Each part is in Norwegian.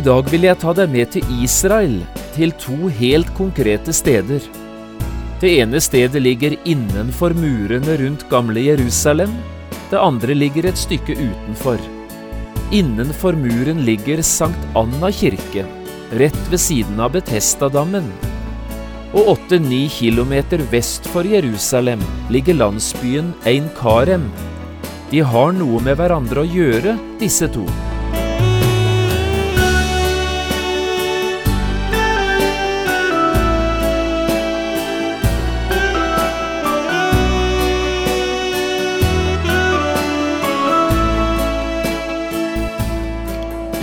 I dag vil jeg ta deg med til Israel, til to helt konkrete steder. Det ene stedet ligger innenfor murene rundt gamle Jerusalem, det andre ligger et stykke utenfor. Innenfor muren ligger Sankt Anna kirke, rett ved siden av Betestadammen. Og åtte-ni kilometer vest for Jerusalem ligger landsbyen Ein Karem. De har noe med hverandre å gjøre, disse to.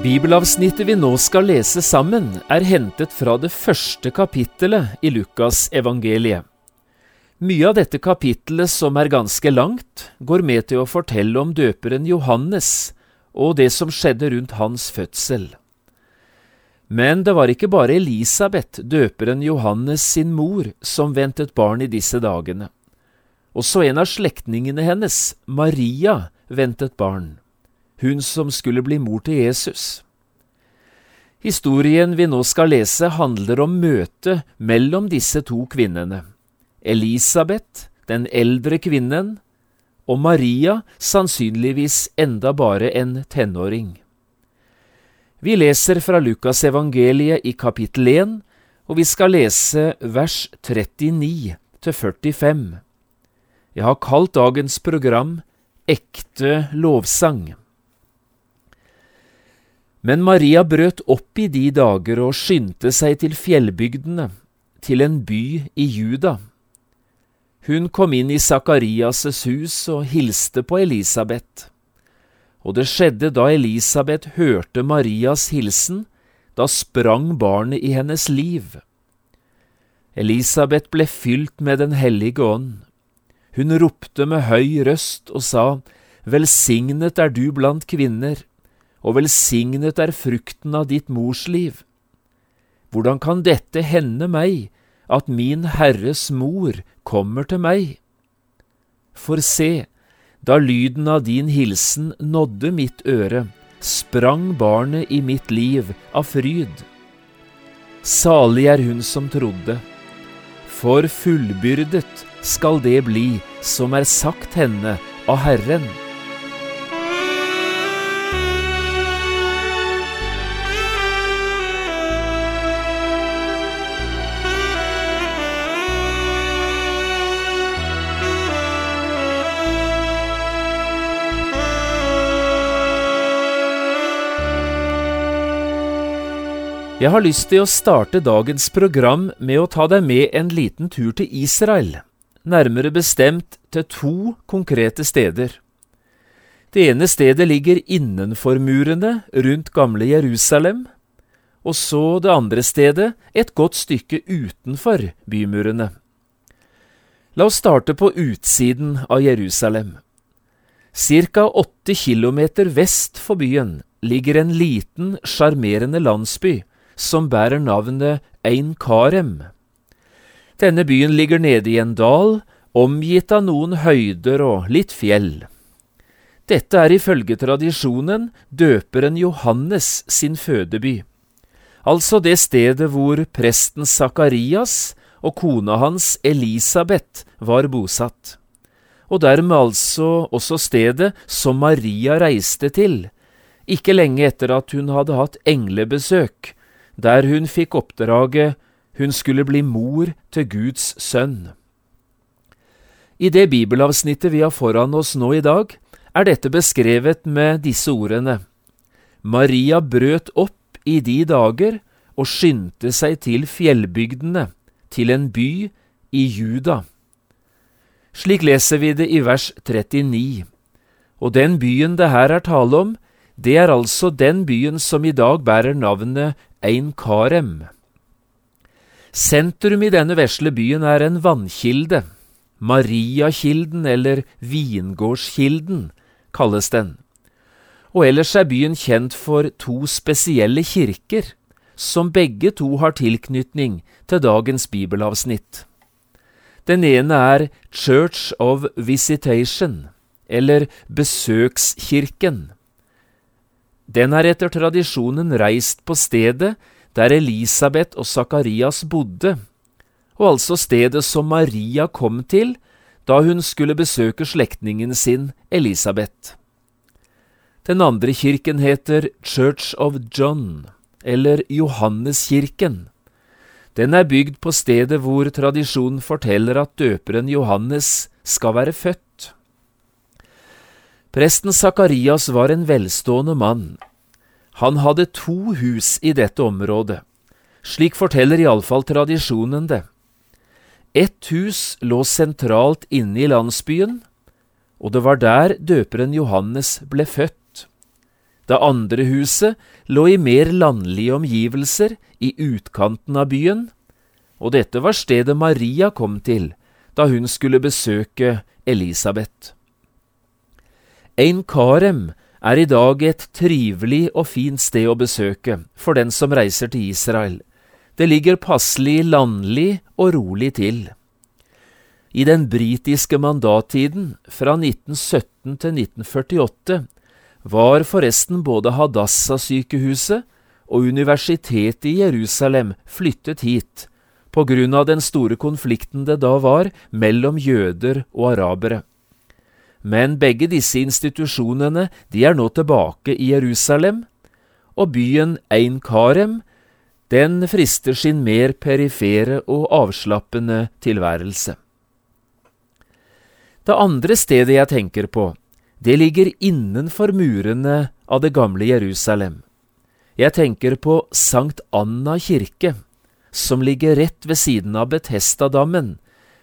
Bibelavsnittet vi nå skal lese sammen, er hentet fra det første kapittelet i Lukas evangeliet. Mye av dette kapittelet, som er ganske langt, går med til å fortelle om døperen Johannes og det som skjedde rundt hans fødsel. Men det var ikke bare Elisabeth, døperen Johannes sin mor, som ventet barn i disse dagene. Også en av slektningene hennes, Maria, ventet barn hun som skulle bli mor til Jesus. Historien vi nå skal lese, handler om møtet mellom disse to kvinnene. Elisabeth, den eldre kvinnen, og Maria, sannsynligvis enda bare en tenåring. Vi leser fra Lukas evangeliet i kapittel 1, og vi skal lese vers 39 til 45. Jeg har kalt dagens program Ekte lovsang. Men Maria brøt opp i de dager og skyndte seg til fjellbygdene, til en by i Juda. Hun kom inn i Sakarias' hus og hilste på Elisabeth. Og det skjedde da Elisabeth hørte Marias hilsen, da sprang barnet i hennes liv. Elisabeth ble fylt med Den hellige ånd. Hun ropte med høy røst og sa, Velsignet er du blant kvinner og velsignet er frukten av ditt mors liv. Hvordan kan dette hende meg, at min Herres mor kommer til meg? For se, da lyden av din hilsen nådde mitt øre, sprang barnet i mitt liv av fryd. Salig er hun som trodde, for fullbyrdet skal det bli som er sagt henne av Herren. Jeg har lyst til å starte dagens program med å ta deg med en liten tur til Israel, nærmere bestemt til to konkrete steder. Det ene stedet ligger innenfor murene rundt gamle Jerusalem, og så det andre stedet et godt stykke utenfor bymurene. La oss starte på utsiden av Jerusalem. Cirka åtte kilometer vest for byen ligger en liten, sjarmerende landsby som bærer navnet Ein Karem. Denne byen ligger nede i en dal, omgitt av noen høyder og litt fjell. Dette er ifølge tradisjonen døperen Johannes sin fødeby, altså det stedet hvor presten Sakarias og kona hans Elisabeth var bosatt, og dermed altså også stedet som Maria reiste til, ikke lenge etter at hun hadde hatt englebesøk der hun fikk oppdraget hun skulle bli mor til Guds sønn. I det bibelavsnittet vi har foran oss nå i dag, er dette beskrevet med disse ordene. Maria brøt opp i de dager og skyndte seg til fjellbygdene, til en by i Juda. Slik leser vi det i vers 39. Og den byen det her er tale om, det er altså den byen som i dag bærer navnet Ein Karem. Sentrum i denne vesle byen er en vannkilde. Mariakilden, eller Vingårdskilden, kalles den. Og ellers er byen kjent for to spesielle kirker, som begge to har tilknytning til dagens bibelavsnitt. Den ene er Church of Visitation, eller Besøkskirken. Den er etter tradisjonen reist på stedet der Elisabeth og Sakarias bodde, og altså stedet som Maria kom til da hun skulle besøke slektningen sin Elisabeth. Den andre kirken heter Church of John, eller Johanneskirken. Den er bygd på stedet hvor tradisjonen forteller at døperen Johannes skal være født. Presten Sakarias var en velstående mann. Han hadde to hus i dette området. Slik forteller iallfall tradisjonen det. Ett hus lå sentralt inne i landsbyen, og det var der døperen Johannes ble født. Det andre huset lå i mer landlige omgivelser, i utkanten av byen, og dette var stedet Maria kom til da hun skulle besøke Elisabeth. Ein Karem er i dag et trivelig og fint sted å besøke for den som reiser til Israel. Det ligger passelig landlig og rolig til. I den britiske mandattiden, fra 1917 til 1948, var forresten både Hadassah-sykehuset og universitetet i Jerusalem flyttet hit på grunn av den store konflikten det da var mellom jøder og arabere. Men begge disse institusjonene de er nå tilbake i Jerusalem, og byen Ein Karem den frister sin mer perifere og avslappende tilværelse. Det andre stedet jeg tenker på, det ligger innenfor murene av det gamle Jerusalem. Jeg tenker på Sankt Anna kirke, som ligger rett ved siden av Betestadammen,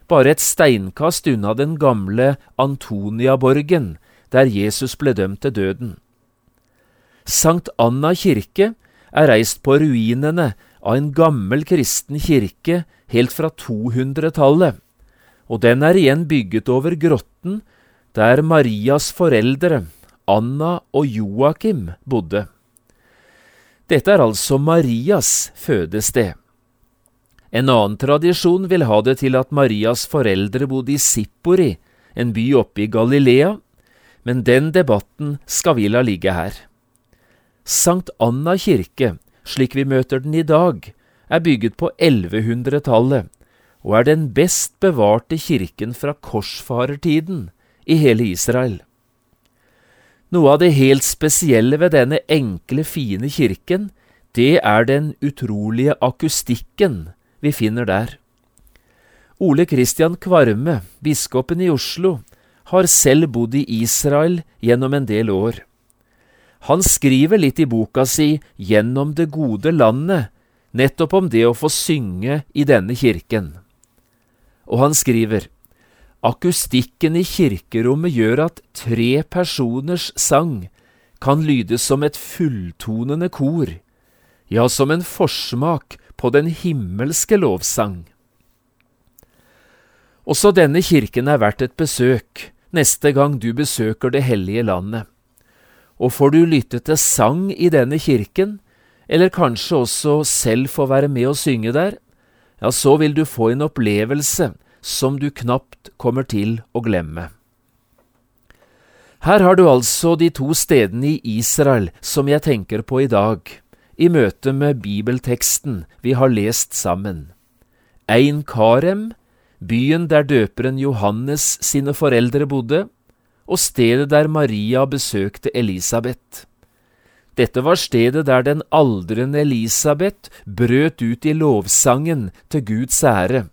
bare et steinkast unna den gamle Antoniaborgen, der Jesus ble dømt til døden. Sankt Anna kirke er reist på ruinene av en gammel kristen kirke helt fra 200-tallet, og den er igjen bygget over grotten der Marias foreldre, Anna og Joakim, bodde. Dette er altså Marias fødested. En annen tradisjon vil ha det til at Marias foreldre bodde i Sippori, en by oppe i Galilea, men den debatten skal vi la ligge her. Sankt Anna kirke, slik vi møter den i dag, er bygget på 1100-tallet og er den best bevarte kirken fra korsfarertiden, i hele Israel. Noe av det helt spesielle ved denne enkle, fine kirken, det er den utrolige akustikken vi finner der. Ole Kristian Kvarme, biskopen i Oslo, har selv bodd i Israel gjennom en del år. Han skriver litt i boka si Gjennom det gode landet, nettopp om det å få synge i denne kirken. Og han skriver Akustikken i kirkerommet gjør at tre personers sang kan lyde som et fulltonende kor, ja, som en forsmak på den himmelske lovsang. Også denne kirken er verdt et besøk neste gang du besøker det hellige landet. Og får du lytte til sang i denne kirken, eller kanskje også selv få være med og synge der, ja, så vil du få en opplevelse som du knapt kommer til å glemme. Her har du altså de to stedene i Israel som jeg tenker på i dag, i møte med bibelteksten vi har lest sammen. Ein Karem, byen der døperen Johannes sine foreldre bodde, og stedet der Maria besøkte Elisabeth. Dette var stedet der den aldrende Elisabeth brøt ut i lovsangen til Guds ære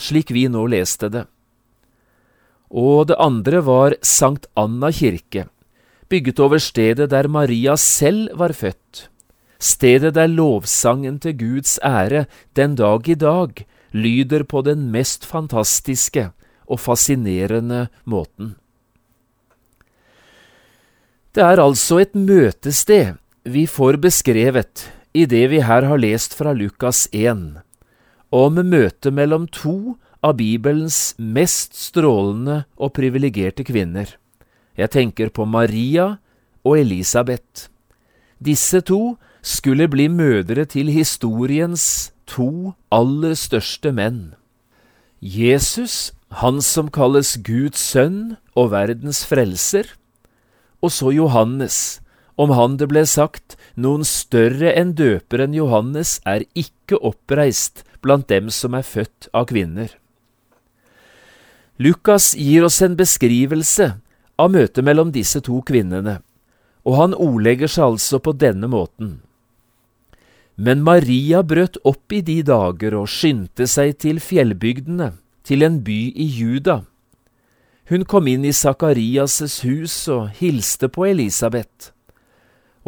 slik vi nå leste det. Og det andre var Sankt Anna kirke, bygget over stedet der Maria selv var født, stedet der lovsangen til Guds ære den dag i dag lyder på den mest fantastiske og fascinerende måten. Det er altså et møtested vi får beskrevet i det vi her har lest fra Lukas 1, om møtet mellom to av Bibelens mest strålende og privilegerte kvinner. Jeg tenker på Maria og Elisabeth. Disse to skulle bli mødre til historiens to aller største menn. Jesus, han som kalles Guds sønn og verdens frelser, og så Johannes, om han det ble sagt, noen større enn døperen Johannes er ikke oppreist blant dem som er født av kvinner. Lukas gir oss en beskrivelse av møtet mellom disse to kvinnene, og han ordlegger seg altså på denne måten. Men Maria brøt opp i de dager og skyndte seg til fjellbygdene, til en by i Juda. Hun kom inn i Sakarias' hus og hilste på Elisabeth.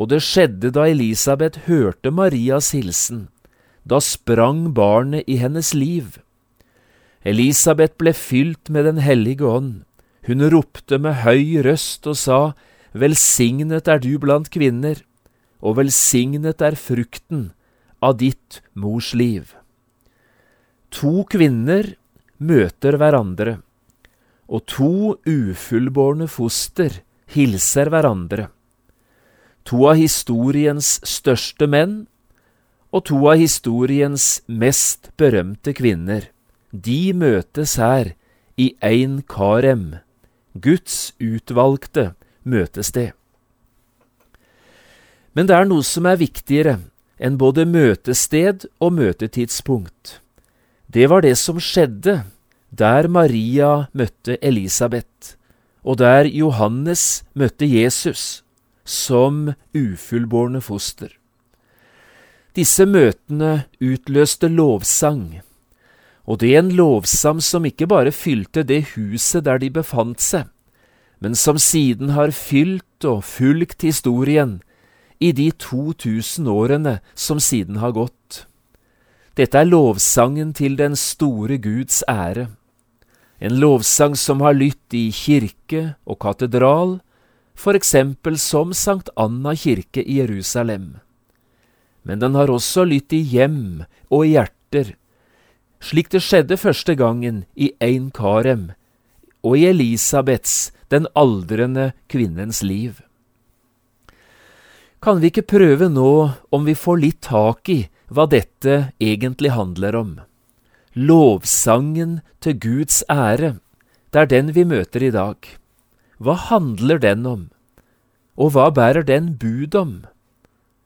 Og det skjedde da Elisabeth hørte Marias hilsen. Da sprang barnet i hennes liv. Elisabeth ble fylt med Den hellige ånd. Hun ropte med høy røst og sa, Velsignet er du blant kvinner, og velsignet er frukten av ditt mors liv. To kvinner møter hverandre og to ufullbårne foster hilser hverandre. To av historiens største menn og to av historiens mest berømte kvinner. De møtes her i Ein Karem, Guds utvalgte møtested. Men det er noe som er viktigere enn både møtested og møtetidspunkt. Det var det som skjedde der Maria møtte Elisabeth, og der Johannes møtte Jesus som ufullbårne foster. Disse møtene utløste lovsang, og det er en lovsang som ikke bare fylte det huset der de befant seg, men som siden har fylt og fulgt historien i de 2000 årene som siden har gått. Dette er lovsangen til den store Guds ære. En lovsang som har lytt i kirke og katedral, for eksempel som Sankt Anna kirke i Jerusalem. Men den har også lytt i hjem og i hjerter, slik det skjedde første gangen i Ein Karem og i Elisabeths, den aldrende kvinnens liv. Kan vi ikke prøve nå om vi får litt tak i hva dette egentlig handler om. Lovsangen til Guds ære, det er den vi møter i dag. Hva handler den om? Og hva bærer den bud om?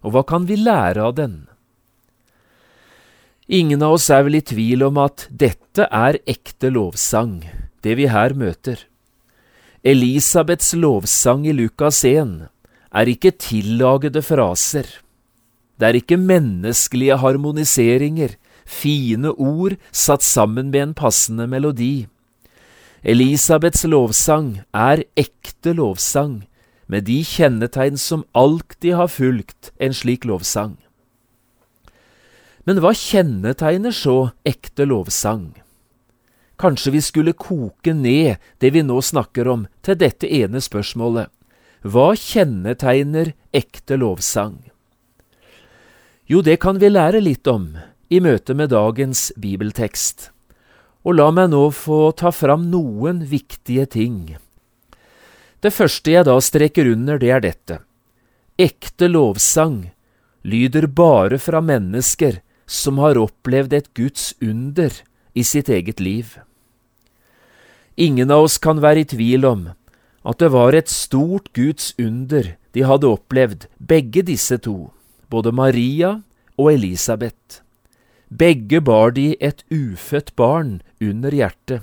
Og hva kan vi lære av den? Ingen av oss er vel i tvil om at dette er ekte lovsang, det vi her møter. Elisabeths lovsang i Lukas 1 er ikke tillagede fraser. Det er ikke menneskelige harmoniseringer, fine ord satt sammen med en passende melodi. Elisabeths lovsang er ekte lovsang, med de kjennetegn som alltid har fulgt en slik lovsang. Men hva kjennetegner så ekte lovsang? Kanskje vi skulle koke ned det vi nå snakker om, til dette ene spørsmålet. Hva kjennetegner ekte lovsang? Jo, det kan vi lære litt om i møte med dagens bibeltekst. Og la meg nå få ta fram noen viktige ting. Det første jeg da streker under, det er dette. Ekte lovsang lyder bare fra mennesker som har opplevd et Guds under i sitt eget liv. Ingen av oss kan være i tvil om at det var et stort Guds under de hadde opplevd, begge disse to både Maria og Elisabeth. Begge bar de et ufødt barn under hjertet,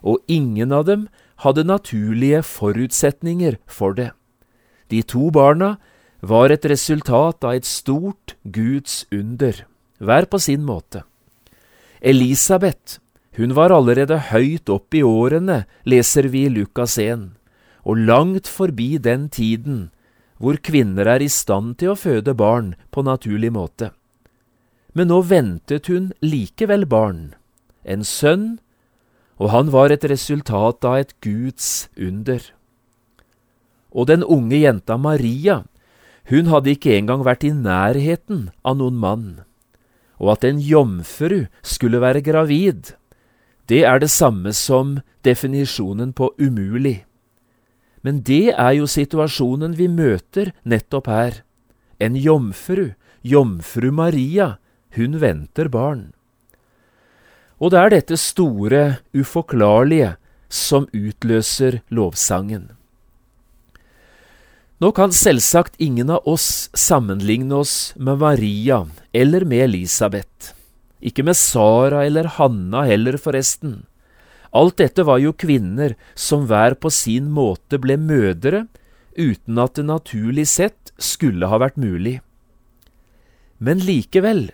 og ingen av dem hadde naturlige forutsetninger for det. De to barna var et resultat av et stort Guds under, hver på sin måte. Elisabeth, hun var allerede høyt opp i årene, leser vi i Lukas 1, og langt forbi den tiden hvor kvinner er i stand til å føde barn på naturlig måte. Men nå ventet hun likevel barn, en sønn, og han var et resultat av et Guds under. Og den unge jenta Maria, hun hadde ikke engang vært i nærheten av noen mann. Og at en jomfru skulle være gravid, det er det samme som definisjonen på umulig. Men det er jo situasjonen vi møter nettopp her. En jomfru, jomfru Maria, hun venter barn. Og det er dette store, uforklarlige, som utløser lovsangen. Nå kan selvsagt ingen av oss sammenligne oss med Maria eller med Elisabeth. Ikke med Sara eller Hanna heller, forresten. Alt dette var jo kvinner som hver på sin måte ble mødre, uten at det naturlig sett skulle ha vært mulig. Men likevel,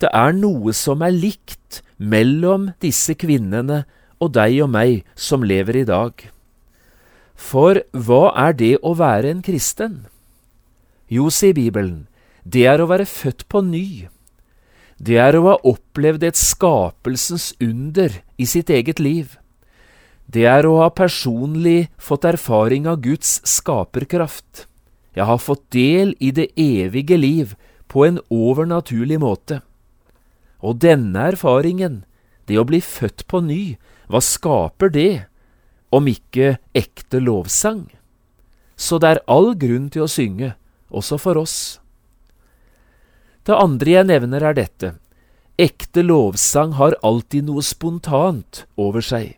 det er noe som er likt mellom disse kvinnene og deg og meg som lever i dag. For hva er det å være en kristen? Jo, sier Bibelen, det er å være født på ny. Det er å ha opplevd et skapelsens under i sitt eget liv. Det er å ha personlig fått erfaring av Guds skaperkraft. Jeg har fått del i det evige liv på en overnaturlig måte. Og denne erfaringen, det å bli født på ny, hva skaper det, om ikke ekte lovsang? Så det er all grunn til å synge, også for oss. Det andre jeg nevner er dette. Ekte lovsang har alltid noe spontant over seg.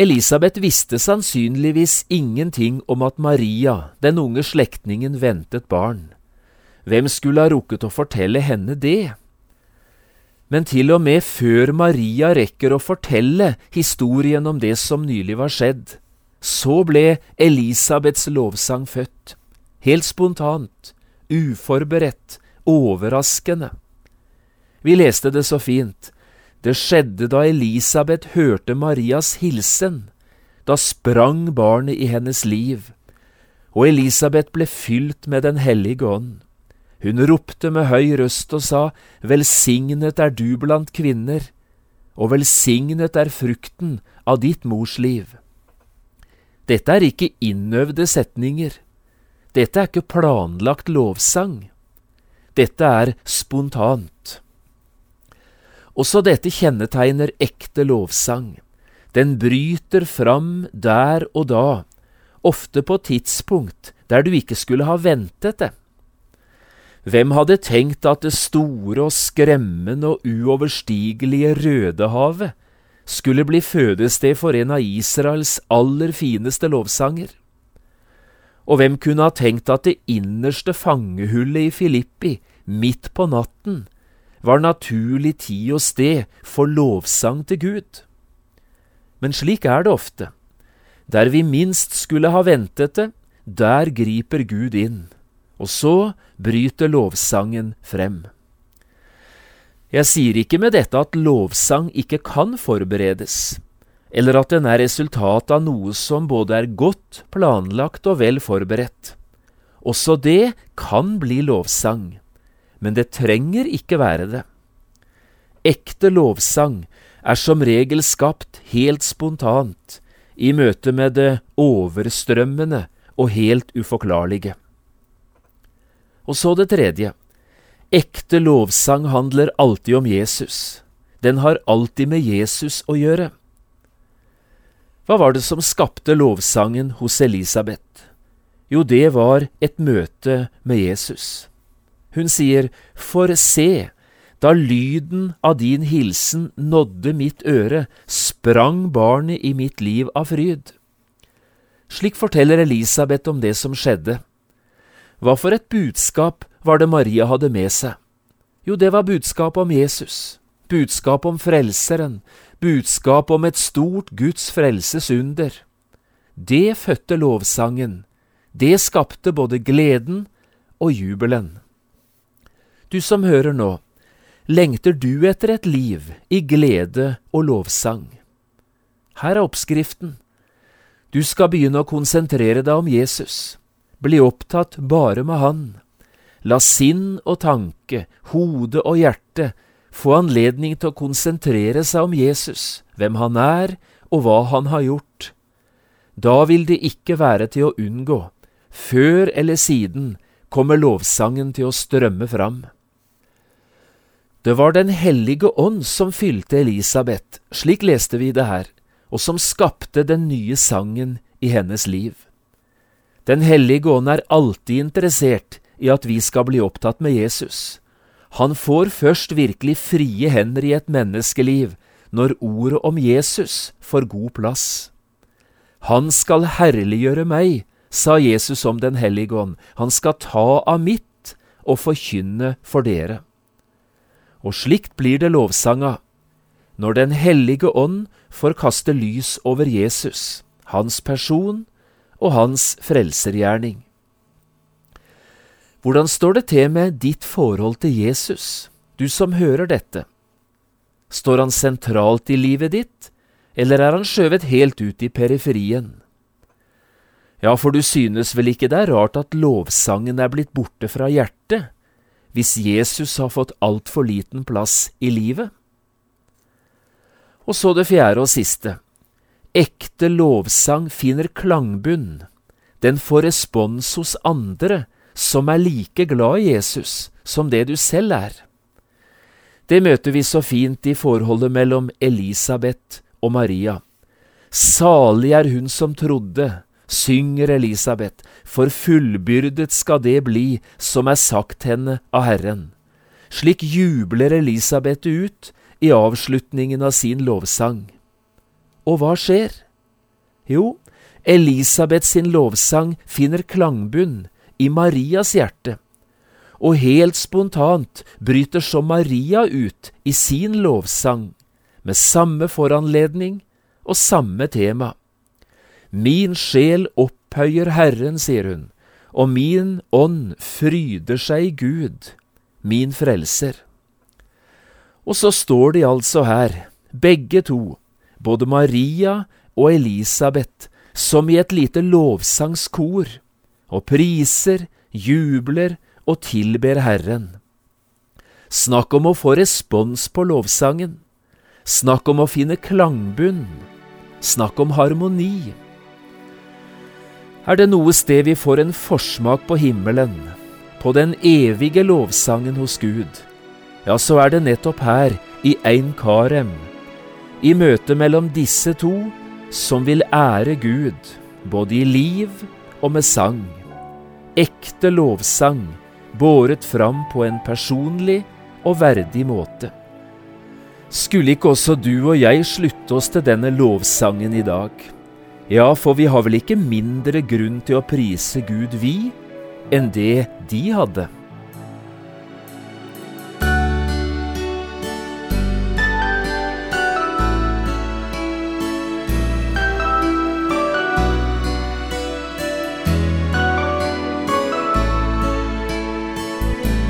Elisabeth visste sannsynligvis ingenting om at Maria, den unge slektningen, ventet barn. Hvem skulle ha rukket å fortelle henne det? Men til og med før Maria rekker å fortelle historien om det som nylig var skjedd, så ble Elisabeths lovsang født, helt spontant, uforberedt, overraskende. Vi leste det så fint. Det skjedde da Elisabeth hørte Marias hilsen. Da sprang barnet i hennes liv, og Elisabeth ble fylt med Den hellige ånd. Hun ropte med høy røst og sa, Velsignet er du blant kvinner, og velsignet er frukten av ditt mors liv. Dette er ikke innøvde setninger. Dette er ikke planlagt lovsang. Dette er spontant. Også dette kjennetegner ekte lovsang. Den bryter fram der og da, ofte på tidspunkt der du ikke skulle ha ventet det. Hvem hadde tenkt at det store og skremmende og uoverstigelige Rødehavet skulle bli fødested for en av Israels aller fineste lovsanger? Og hvem kunne ha tenkt at det innerste fangehullet i Filippi, midt på natten, var naturlig tid og sted for lovsang til Gud? Men slik er det ofte. Der vi minst skulle ha ventet det, der griper Gud inn. Og så bryter lovsangen frem. Jeg sier ikke med dette at lovsang ikke kan forberedes, eller at den er resultat av noe som både er godt planlagt og vel forberedt. Også det kan bli lovsang, men det trenger ikke være det. Ekte lovsang er som regel skapt helt spontant, i møte med det overstrømmende og helt uforklarlige. Og så det tredje. Ekte lovsang handler alltid om Jesus. Den har alltid med Jesus å gjøre. Hva var det som skapte lovsangen hos Elisabeth? Jo, det var et møte med Jesus. Hun sier, For se, da lyden av din hilsen nådde mitt øre, sprang barnet i mitt liv av fryd. Slik forteller Elisabeth om det som skjedde. Hva for et budskap var det Maria hadde med seg? Jo, det var budskapet om Jesus, budskapet om Frelseren, budskap om et stort Guds frelsesunder. Det fødte lovsangen, det skapte både gleden og jubelen. Du som hører nå, lengter du etter et liv i glede og lovsang? Her er oppskriften. Du skal begynne å konsentrere deg om Jesus bli opptatt bare med Han. La sinn og tanke, hode og hjerte få anledning til å konsentrere seg om Jesus, hvem han er og hva han har gjort. Da vil det ikke være til å unngå. Før eller siden kommer lovsangen til å strømme fram. Det var Den hellige ånd som fylte Elisabeth, slik leste vi det her, og som skapte den nye sangen i hennes liv. Den hellige ånd er alltid interessert i at vi skal bli opptatt med Jesus. Han får først virkelig frie hender i et menneskeliv når ordet om Jesus får god plass. Han skal herliggjøre meg, sa Jesus om Den hellige ånd, han skal ta av mitt og forkynne for dere. Og slikt blir det lovsanga, når Den hellige ånd får kaste lys over Jesus, hans person og hans frelsergjerning. Hvordan står det til med ditt forhold til Jesus, du som hører dette? Står han sentralt i livet ditt, eller er han skjøvet helt ut i periferien? Ja, for du synes vel ikke det er rart at lovsangen er blitt borte fra hjertet, hvis Jesus har fått altfor liten plass i livet? Og så det fjerde og siste. Ekte lovsang finner klangbunn. Den får respons hos andre som er like glad i Jesus som det du selv er. Det møter vi så fint i forholdet mellom Elisabeth og Maria. Salig er hun som trodde, synger Elisabeth, for fullbyrdet skal det bli som er sagt henne av Herren. Slik jubler Elisabeth ut i avslutningen av sin lovsang. Og hva skjer? Jo, Elisabeth sin lovsang finner klangbunn i Marias hjerte, og helt spontant bryter så Maria ut i sin lovsang, med samme foranledning og samme tema. Min sjel opphøyer Herren, sier hun, og min ånd fryder seg i Gud, min frelser. Og så står de altså her, begge to, både Maria og Elisabeth, som i et lite lovsangskor, og priser, jubler og tilber Herren. Snakk om å få respons på lovsangen. Snakk om å finne klangbunn. Snakk om harmoni. Er det noe sted vi får en forsmak på himmelen, på den evige lovsangen hos Gud, ja, så er det nettopp her, i Ein Karem, i møtet mellom disse to som vil ære Gud, både i liv og med sang. Ekte lovsang, båret fram på en personlig og verdig måte. Skulle ikke også du og jeg slutte oss til denne lovsangen i dag? Ja, for vi har vel ikke mindre grunn til å prise Gud, vi, enn det de hadde.